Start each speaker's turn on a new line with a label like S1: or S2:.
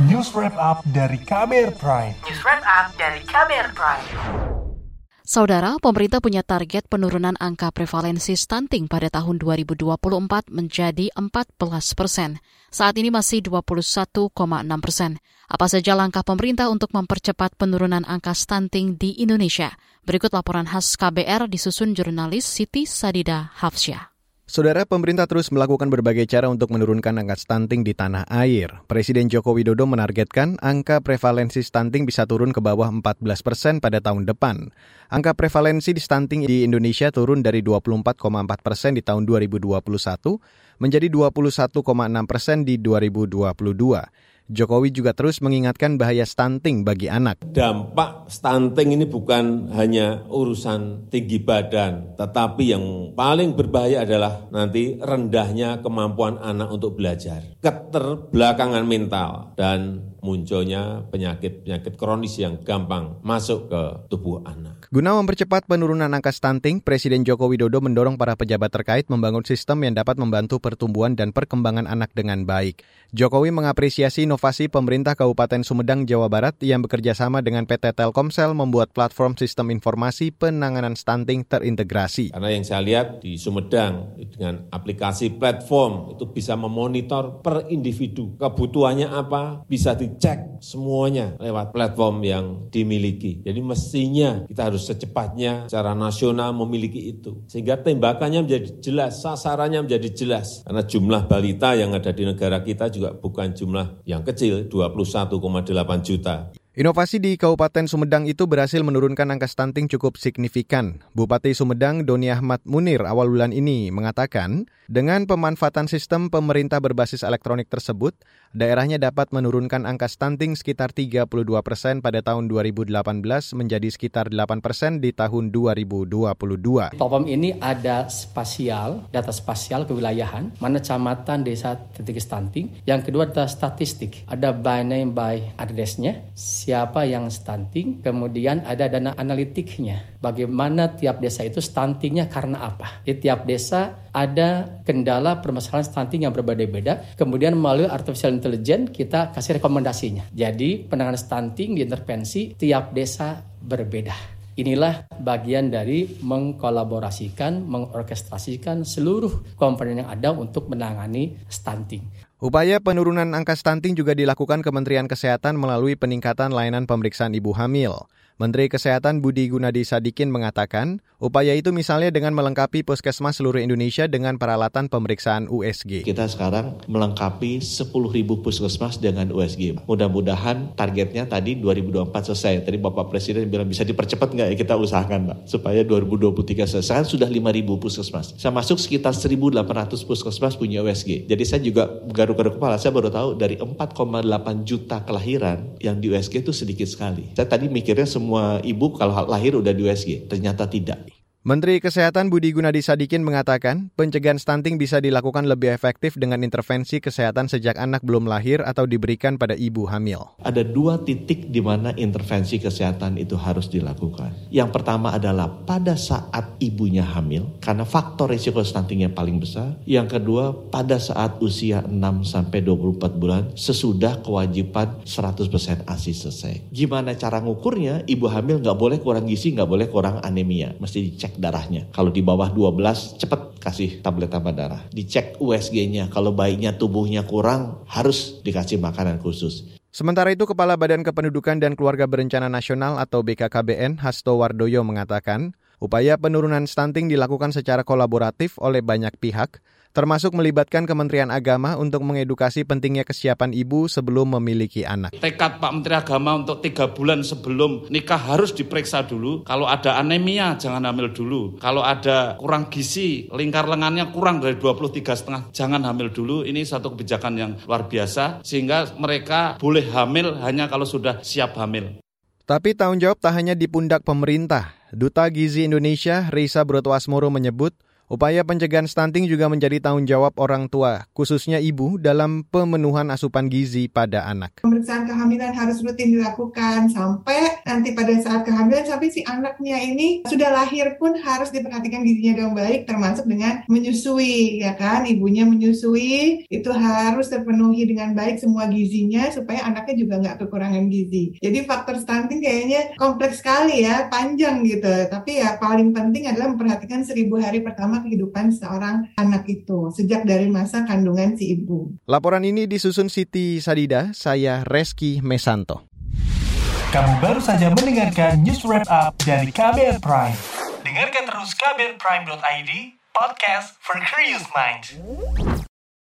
S1: News Wrap Up dari KBR Prime.
S2: News Wrap Up dari KBR Prime.
S3: Saudara, pemerintah punya target penurunan angka prevalensi stunting pada tahun 2024 menjadi 14 persen. Saat ini masih 21,6 persen. Apa saja langkah pemerintah untuk mempercepat penurunan angka stunting di Indonesia? Berikut laporan khas KBR disusun jurnalis Siti Sadida Hafsyah.
S4: Saudara, pemerintah terus melakukan berbagai cara untuk menurunkan angka stunting di tanah air. Presiden Joko Widodo menargetkan angka prevalensi stunting bisa turun ke bawah 14 persen pada tahun depan. Angka prevalensi di stunting di Indonesia turun dari 24,4 persen di tahun 2021 menjadi 21,6 persen di 2022. Jokowi juga terus mengingatkan bahaya stunting bagi anak.
S5: Dampak stunting ini bukan hanya urusan tinggi badan, tetapi yang paling berbahaya adalah nanti rendahnya kemampuan anak untuk belajar, keterbelakangan mental, dan munculnya penyakit-penyakit kronis yang gampang masuk ke tubuh anak.
S4: Guna mempercepat penurunan angka stunting, Presiden Joko Widodo mendorong para pejabat terkait membangun sistem yang dapat membantu pertumbuhan dan perkembangan anak dengan baik. Jokowi mengapresiasi inovasi pemerintah Kabupaten Sumedang, Jawa Barat yang bekerja sama dengan PT Telkomsel membuat platform sistem informasi penanganan stunting terintegrasi.
S5: Karena yang saya lihat di Sumedang dengan aplikasi platform itu bisa memonitor per individu kebutuhannya apa, bisa di dicek semuanya lewat platform yang dimiliki. Jadi mestinya kita harus secepatnya secara nasional memiliki itu. Sehingga tembakannya menjadi jelas, sasarannya menjadi jelas. Karena jumlah balita yang ada di negara kita juga bukan jumlah yang kecil, 21,8 juta.
S4: Inovasi di Kabupaten Sumedang itu berhasil menurunkan angka stunting cukup signifikan. Bupati Sumedang Doni Ahmad Munir awal bulan ini mengatakan, dengan pemanfaatan sistem pemerintah berbasis elektronik tersebut, daerahnya dapat menurunkan angka stunting sekitar 32 persen pada tahun 2018 menjadi sekitar 8 persen di tahun 2022.
S6: Topom ini ada spasial, data spasial kewilayahan, mana camatan desa titik stunting. Yang kedua adalah statistik, ada by name by address-nya, siapa yang stunting, kemudian ada dana analitiknya. Bagaimana tiap desa itu stuntingnya karena apa? Di tiap desa ada kendala permasalahan stunting yang berbeda-beda. Kemudian melalui artificial intelligence kita kasih rekomendasinya. Jadi penanganan stunting di intervensi tiap desa berbeda. Inilah bagian dari mengkolaborasikan, mengorkestrasikan seluruh komponen yang ada untuk menangani stunting.
S4: Upaya penurunan angka stunting juga dilakukan Kementerian Kesehatan melalui peningkatan layanan pemeriksaan ibu hamil. Menteri Kesehatan Budi Gunadi Sadikin mengatakan, upaya itu misalnya dengan melengkapi puskesmas seluruh Indonesia dengan peralatan pemeriksaan USG.
S7: Kita sekarang melengkapi 10.000 puskesmas dengan USG. Mudah-mudahan targetnya tadi 2024 selesai. Tadi Bapak Presiden bilang bisa dipercepat nggak ya kita usahakan Pak. Supaya 2023 selesai. Sudah 5.000 puskesmas. Saya masuk sekitar 1.800 puskesmas punya USG. Jadi saya juga garuk-garuk kepala. Saya baru tahu dari 4,8 juta kelahiran yang di USG itu sedikit sekali. Saya tadi mikirnya semua semua ibu kalau lahir udah di USG. Ternyata tidak.
S4: Menteri Kesehatan Budi Gunadi Sadikin mengatakan, pencegahan stunting bisa dilakukan lebih efektif dengan intervensi kesehatan sejak anak belum lahir atau diberikan pada ibu hamil.
S7: Ada dua titik di mana intervensi kesehatan itu harus dilakukan. Yang pertama adalah pada saat ibunya hamil, karena faktor risiko stunting yang paling besar. Yang kedua, pada saat usia 6 sampai 24 bulan sesudah kewajiban 100% ASI selesai. Gimana cara ngukurnya? Ibu hamil nggak boleh kurang gizi, nggak boleh kurang anemia. Mesti dicek cek darahnya. Kalau di bawah 12 cepet kasih tablet tambah darah. Dicek USG-nya. Kalau bayinya tubuhnya kurang harus dikasih makanan khusus.
S4: Sementara itu, Kepala Badan Kependudukan dan Keluarga Berencana Nasional atau BKKBN, Hasto Wardoyo mengatakan, upaya penurunan stunting dilakukan secara kolaboratif oleh banyak pihak, termasuk melibatkan Kementerian Agama untuk mengedukasi pentingnya kesiapan ibu sebelum memiliki anak.
S8: Tekad Pak Menteri Agama untuk tiga bulan sebelum nikah harus diperiksa dulu. Kalau ada anemia jangan hamil dulu. Kalau ada kurang gizi, lingkar lengannya kurang dari 23 setengah, jangan hamil dulu. Ini satu kebijakan yang luar biasa sehingga mereka boleh hamil hanya kalau sudah siap hamil.
S4: Tapi tanggung jawab tak hanya di pundak pemerintah. Duta Gizi Indonesia, Risa Brotwasmoro menyebut, Upaya pencegahan stunting juga menjadi tanggung jawab orang tua, khususnya ibu, dalam pemenuhan asupan gizi pada anak.
S9: Pemeriksaan kehamilan harus rutin dilakukan sampai nanti pada saat kehamilan sampai si anaknya ini sudah lahir pun harus diperhatikan gizinya dengan baik, termasuk dengan menyusui, ya kan? Ibunya menyusui itu harus terpenuhi dengan baik semua gizinya supaya anaknya juga nggak kekurangan gizi. Jadi faktor stunting kayaknya kompleks sekali ya, panjang gitu. Tapi ya paling penting adalah memperhatikan seribu hari pertama kehidupan seorang anak itu sejak dari masa kandungan si ibu.
S4: Laporan ini disusun Siti Sadida, saya Reski Mesanto.
S1: Kamu baru saja mendengarkan news wrap up dari KBR Prime. Dengarkan terus kbrprime.id, podcast for curious minds.